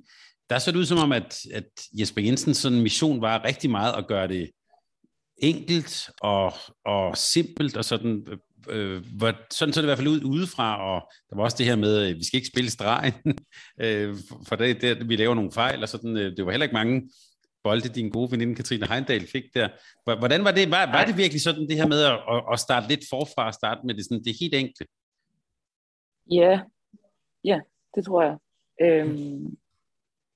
der så det ud som om, at, at Jesper Jensens sådan mission var rigtig meget at gøre det enkelt og, og simpelt, og sådan, øh, øh hvor, sådan så det i hvert fald ud udefra, og der var også det her med, at vi skal ikke spille stregen, øh, for det, det, vi laver nogle fejl, og sådan, øh, det var heller ikke mange bolde, din gode veninde Katrine Heindal fik der. Hvordan var det? Var, var det virkelig sådan det her med at, at starte lidt forfra og starte med det, sådan, det helt enkle? Ja, ja, det tror jeg. Øhm,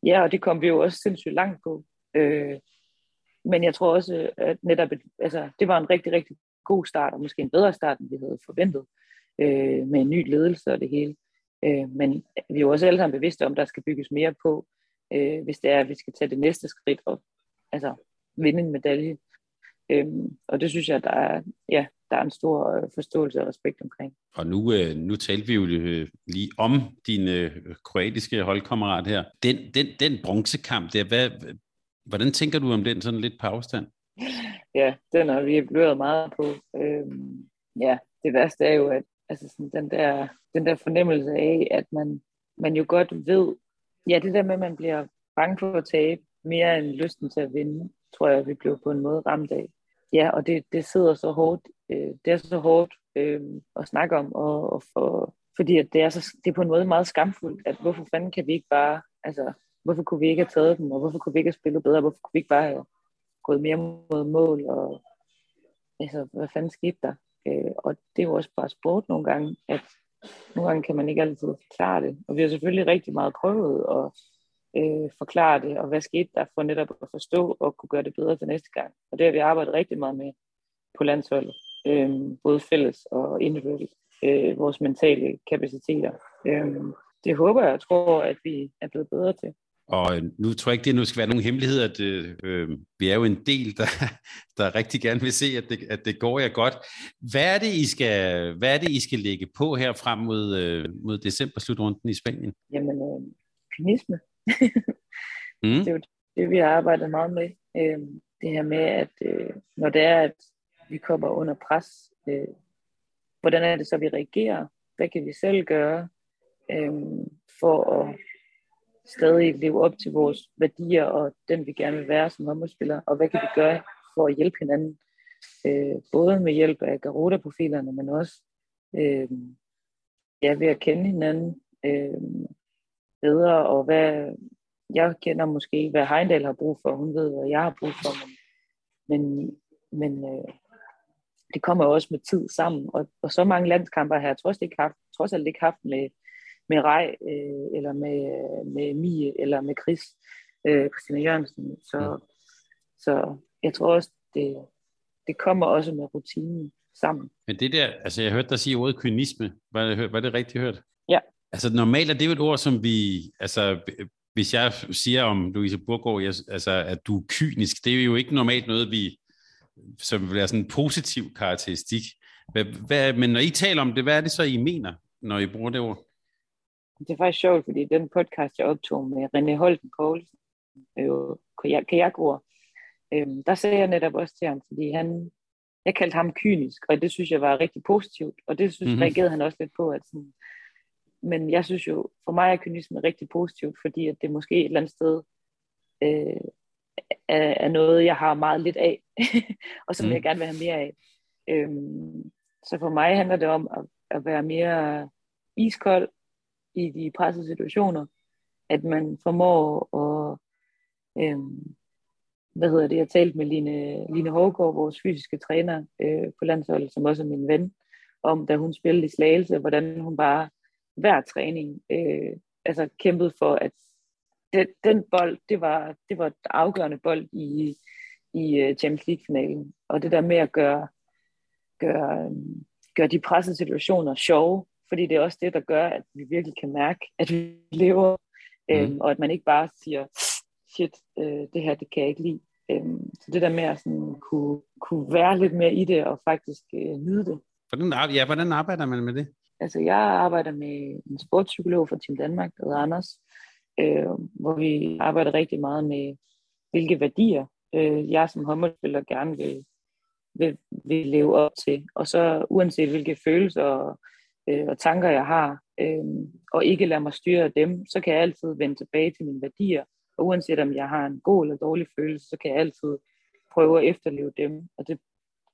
ja, og det kom vi jo også sindssygt langt på. Øh, men jeg tror også, at netop, altså, det var en rigtig, rigtig god start, og måske en bedre start, end vi havde forventet, øh, med en ny ledelse og det hele. Øh, men vi er jo også alle sammen bevidste om, at der skal bygges mere på, øh, hvis det er, at vi skal tage det næste skridt og altså, vinde en medalje. Øhm, og det synes jeg, der er, ja, der er en stor øh, forståelse og respekt omkring. Og nu, øh, nu talte vi jo øh, lige om din kroatiske holdkammerat her. Den, den, den bronzekamp der, hvad, hvordan tænker du om den sådan lidt på afstand? Ja, den har vi evalueret meget på. Øhm, ja, det værste er jo, at altså sådan, den, der, den der fornemmelse af, at man, man jo godt ved, Ja, det der med, at man bliver bange for at tabe, mere end lysten til at vinde, tror jeg, vi blev på en måde ramt af. Ja, og det, det sidder så hårdt. Øh, det er så hårdt øh, at snakke om, og, og for, fordi at det, er så, det er på en måde meget skamfuldt, at hvorfor fanden kan vi ikke bare, altså, hvorfor kunne vi ikke have taget dem, og hvorfor kunne vi ikke have spillet bedre, hvorfor kunne vi ikke bare have gået mere mod mål, og altså, hvad fanden skete der? Øh, og det er jo også bare sport nogle gange, at nogle gange kan man ikke altid forklare det. Og vi har selvfølgelig rigtig meget prøvet at øh, forklare det, og hvad skete der for netop at forstå og kunne gøre det bedre til næste gang. Og det har vi arbejdet rigtig meget med på landsholdet, øh, både fælles og individuelt, øh, vores mentale kapaciteter. Øh, det håber jeg og tror, at vi er blevet bedre til. Og nu tror jeg ikke, det nu skal være nogen hemmelighed, at øh, vi er jo en del, der, der rigtig gerne vil se, at det, at det går jer godt. Hvad er det, I skal, hvad er det, I skal lægge på her frem mod, øh, mod december-slutrunden i Spanien? Jamen, øh, kynisme. mm. Det er jo det, vi har arbejdet meget med. Øh, det her med, at øh, når det er, at vi kommer under pres, øh, hvordan er det så, vi reagerer? Hvad kan vi selv gøre øh, for at stadig leve op til vores værdier og den, vi gerne vil være som håndboldspillere? Og hvad kan vi gøre for at hjælpe hinanden? Øh, både med hjælp af Garuda-profilerne, men også øh, ja, ved at kende hinanden øh, bedre, og hvad jeg kender måske, hvad Heindal har brug for, hun ved, hvad jeg har brug for, men, men, men øh, det kommer også med tid sammen, og, og så mange landskampe har jeg trods, ikke haft, trods alt ikke haft med, med Rej, øh, eller med, med Mie, eller med Chris, øh, Christina Jørgensen, så, mm. så jeg tror også, det, det kommer også med rutinen sammen. Men det der, altså jeg hørte dig sige ordet kynisme, var det, var det rigtigt hørt? Ja. Altså normalt er det jo et ord, som vi, altså hvis jeg siger om Louise Burgård, jeg, altså at du er kynisk, det er jo ikke normalt noget, vi, som vil være sådan en positiv karakteristik. Hvad, hvad, men når I taler om det, hvad er det så, I mener, når I bruger det ord? Det er faktisk sjovt, fordi den podcast, jeg optog med René Holten Poulsen, jo kajakord, øhm, der sagde jeg netop også til ham, fordi han, jeg kaldte ham kynisk, og det synes jeg var rigtig positivt, og det synes mm-hmm. reagerede han også lidt på, at sådan, men jeg synes jo, for mig er kynisme rigtig positivt, fordi at det måske et eller andet sted øh, er, er noget, jeg har meget lidt af, og som mm. jeg gerne vil have mere af. Øhm, så for mig handler det om at, at være mere iskold i de pressede situationer, at man formår at, øhm, hvad hedder det, jeg talte med Line, Line Hågaard, vores fysiske træner øh, på landsholdet, som også er min ven, om da hun spillede i Slagelse, hvordan hun bare hver træning øh, altså kæmpede for, at det, den bold, det var, det var et afgørende bold i, i øh, Champions League-finalen. Og det der med at gøre, gøre, øh, gøre de pressede situationer sjove, fordi det er også det, der gør, at vi virkelig kan mærke, at vi lever, mm. øhm, og at man ikke bare siger, shit, øh, det her, det kan jeg ikke lide. Øhm, så det der med at sådan kunne, kunne være lidt mere i det, og faktisk øh, nyde det. Hvordan, ja, hvordan arbejder man med det? Altså, jeg arbejder med en sportspsykolog fra Team Danmark, der hedder Anders, øh, hvor vi arbejder rigtig meget med, hvilke værdier øh, jeg som håndboldspiller gerne vil, vil, vil leve op til. Og så uanset hvilke følelser og, øh, og tanker jeg har, øh, og ikke lade mig styre af dem, så kan jeg altid vende tilbage til mine værdier. Og uanset om jeg har en god eller dårlig følelse, så kan jeg altid prøve at efterleve dem. Og det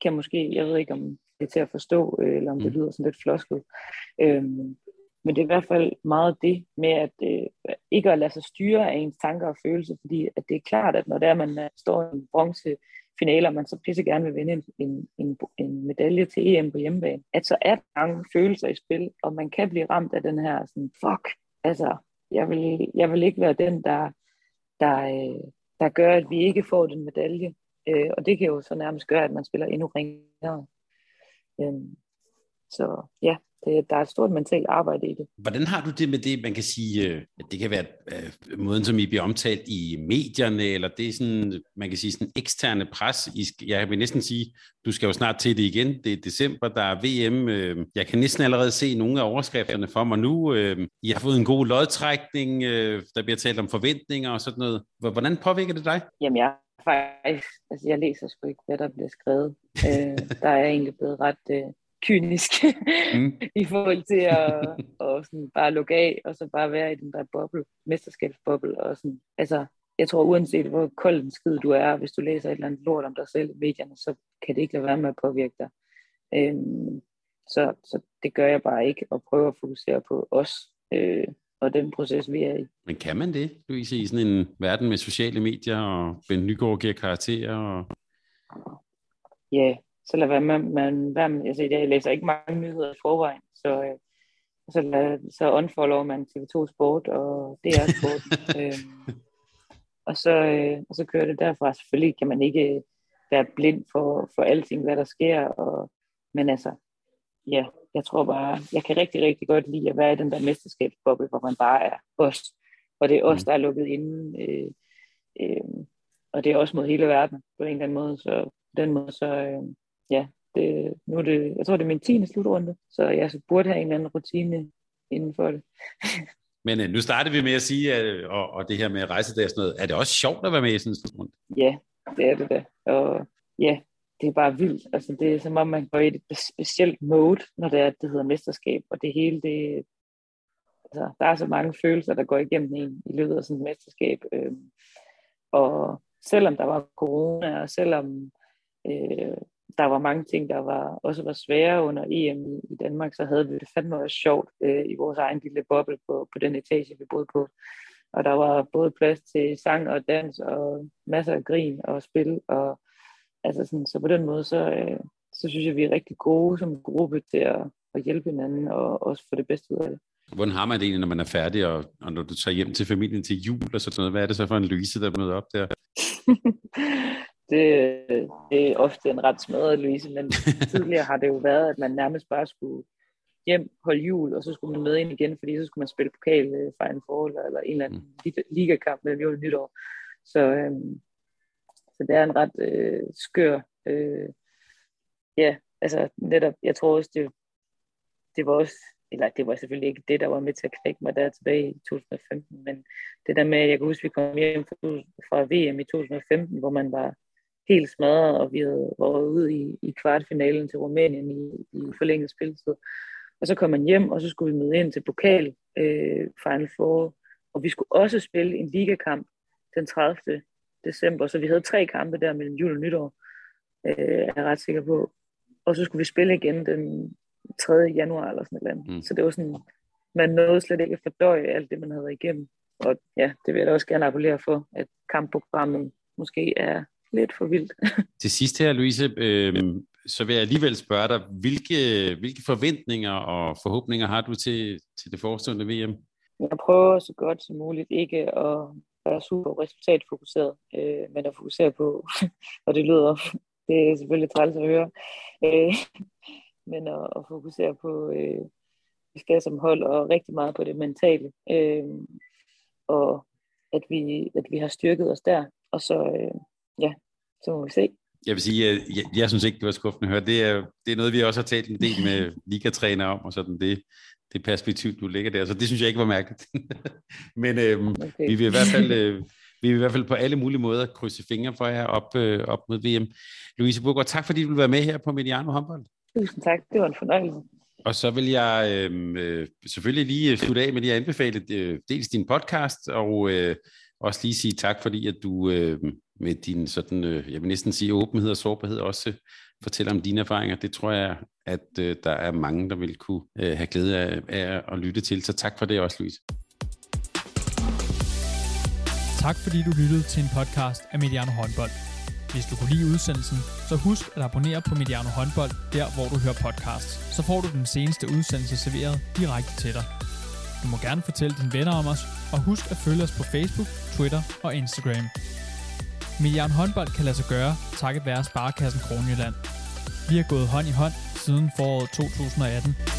kan måske, jeg ved ikke om det er til at forstå, øh, eller om det mm. lyder sådan lidt flosket. Øhm, men det er i hvert fald meget det med at øh, ikke at lade sig styre af ens tanker og følelser, fordi at det er klart, at når der man uh, står i en bronze finaler, man så pisse gerne vil vinde en, en, en, en medalje til EM på hjemmebane, at så er der mange følelser i spil, og man kan blive ramt af den her sådan, fuck, altså, jeg vil, jeg vil ikke være den, der, der, øh, der gør, at vi ikke får den medalje. Øh, og det kan jo så nærmest gøre, at man spiller endnu ringere. Øh, så ja, det, der er et stort mentalt arbejde i det. Hvordan har du det med det, man kan sige, øh, at det kan være uh, måden, som I bliver omtalt i medierne, eller det er sådan, man kan sige, sådan eksterne pres. I, jeg vil næsten sige, du skal jo snart til det igen. Det er december, der er VM. Uh, jeg kan næsten allerede se nogle af overskrifterne for mig nu. Uh, I har fået en god lodtrækning, uh, der bliver talt om forventninger og sådan noget. Hvordan påvirker det dig? Jamen, jeg faktisk, altså jeg læser sgu ikke, hvad der bliver skrevet. uh, der er jeg egentlig blevet ret... Uh, kynisk mm. i forhold til at, at sådan bare lukke af, og så bare være i den der boble, mesterskabsboble. Og sådan. Altså, jeg tror uanset hvor kold en skid du er, hvis du læser et eller andet lort om dig selv i medierne, så kan det ikke lade være med at påvirke dig. Øhm, så, så det gør jeg bare ikke, og prøver at fokusere på os, øh, og den proces, vi er i. Men kan man det, Louise, i sådan en verden med sociale medier, og Ben Nygaard giver karakterer? Og... Ja, så lad være med, man, være med, altså jeg læser ikke mange nyheder i forvejen, så, øh, så, lad, så unfollow man TV2 Sport og DR Sport, øh, og, så, øh, og så kører det derfra. Selvfølgelig kan man ikke være blind for, for alting, hvad der sker, og, men altså, ja, jeg tror bare, jeg kan rigtig, rigtig godt lide at være i den der mesterskabsboble, hvor man bare er os, og det er os, mm. der er lukket inde, øh, øh, og det er også mod hele verden på en eller anden måde, så på den måde, så, øh, ja, det, nu er det, jeg tror, det er min 10. slutrunde, så jeg så burde have en eller anden rutine inden for det. Men uh, nu startede vi med at sige, at, og, og det her med rejsedag og sådan noget, er det også sjovt at være med i sådan en slutrunde? Ja, det er det da. Og ja, det er bare vildt. Altså, det er som om, man går i et specielt mode, når det er, det hedder mesterskab, og det hele, det, altså, der er så mange følelser, der går igennem en i løbet af sådan et mesterskab. Øh, og selvom der var corona, og selvom øh, der var mange ting, der var også var svære under EM i, i Danmark, så havde vi det fandme også sjovt øh, i vores egen lille boble på, på den etage, vi boede på. Og der var både plads til sang og dans og masser af grin og spil. Og, altså sådan, så på den måde, så, øh, så synes jeg, vi er rigtig gode som gruppe til at, at hjælpe hinanden og også få det bedste ud af det. Hvordan har man det egentlig, når man er færdig, og, og når du tager hjem til familien til jul og sådan noget? Hvad er det så for en Louise, der møder op der? det, det er ofte en ret smadret Louise, men tidligere har det jo været, at man nærmest bare skulle hjem, holde jul, og så skulle man med ind igen, fordi så skulle man spille pokal Final Four, eller, eller en eller anden mm. ligakamp mellem jul og nytår. Så, øhm, så det er en ret øh, skør, øh, ja, altså netop, jeg tror også, det, det var også eller det var selvfølgelig ikke det, der var med til at knække mig der tilbage i 2015, men det der med, at jeg kan huske, at vi kom hjem fra VM i 2015, hvor man var helt smadret, og vi havde været ude i, i kvartfinalen til Rumænien i, i forlænget spilletid. Og så kom man hjem, og så skulle vi møde ind til pokal øh, Final Four, og vi skulle også spille en ligakamp den 30. december, så vi havde tre kampe der mellem jul og nytår, øh, er jeg ret sikker på. Og så skulle vi spille igen den 3. januar eller sådan noget. Mm. Så det var sådan, man nåede slet ikke at fordøje alt det, man havde igennem. Og ja, det vil jeg da også gerne appellere for, at kampprogrammet måske er lidt for vildt. Til sidst her, Louise, øh, så vil jeg alligevel spørge dig, hvilke, hvilke forventninger og forhåbninger har du til, til det forestående VM? Jeg prøver så godt som muligt ikke at være super resultatfokuseret, øh, men at fokusere på, og det lyder, det er selvfølgelig træls at høre, øh, men at, at fokusere på, øh, vi skal som hold, og rigtig meget på det mentale, øh, og at vi, at vi har styrket os der, og så, øh, ja, så må vi se. Jeg vil sige, jeg, jeg, jeg synes ikke, det var skuffende at høre. Det er, det er noget, vi også har talt en del med ligatræner om, og sådan det, det perspektiv, du lægger der. Så det synes jeg ikke var mærkeligt. Men øh, okay. vi vil i hvert fald... Øh, vi vil i hvert fald på alle mulige måder krydse fingre for jer op, øh, op mod VM. Louise Burgård, tak fordi du vil være med her på Mediano håndbold. Tusind tak, det var en fornøjelse. Og så vil jeg øhm, øh, selvfølgelig lige slutte af med lige at anbefale øh, dels din podcast, og øh, også lige sige tak, fordi at du øh, med din sådan, øh, jeg vil næsten sige åbenhed og sårbarhed også fortæller om dine erfaringer. Det tror jeg, at øh, der er mange, der vil kunne øh, have glæde af, af at lytte til. Så tak for det også, Louise. Tak fordi du lyttede til en podcast af Mediano Håndbold. Hvis du kunne lide udsendelsen, så husk at abonnere på Mediano Håndbold, der hvor du hører podcasts. Så får du den seneste udsendelse serveret direkte til dig. Du må gerne fortælle dine venner om os, og husk at følge os på Facebook, Twitter og Instagram. Mediano Håndbold kan lade sig gøre, takket være Sparkassen Kronjylland. Vi har gået hånd i hånd siden foråret 2018.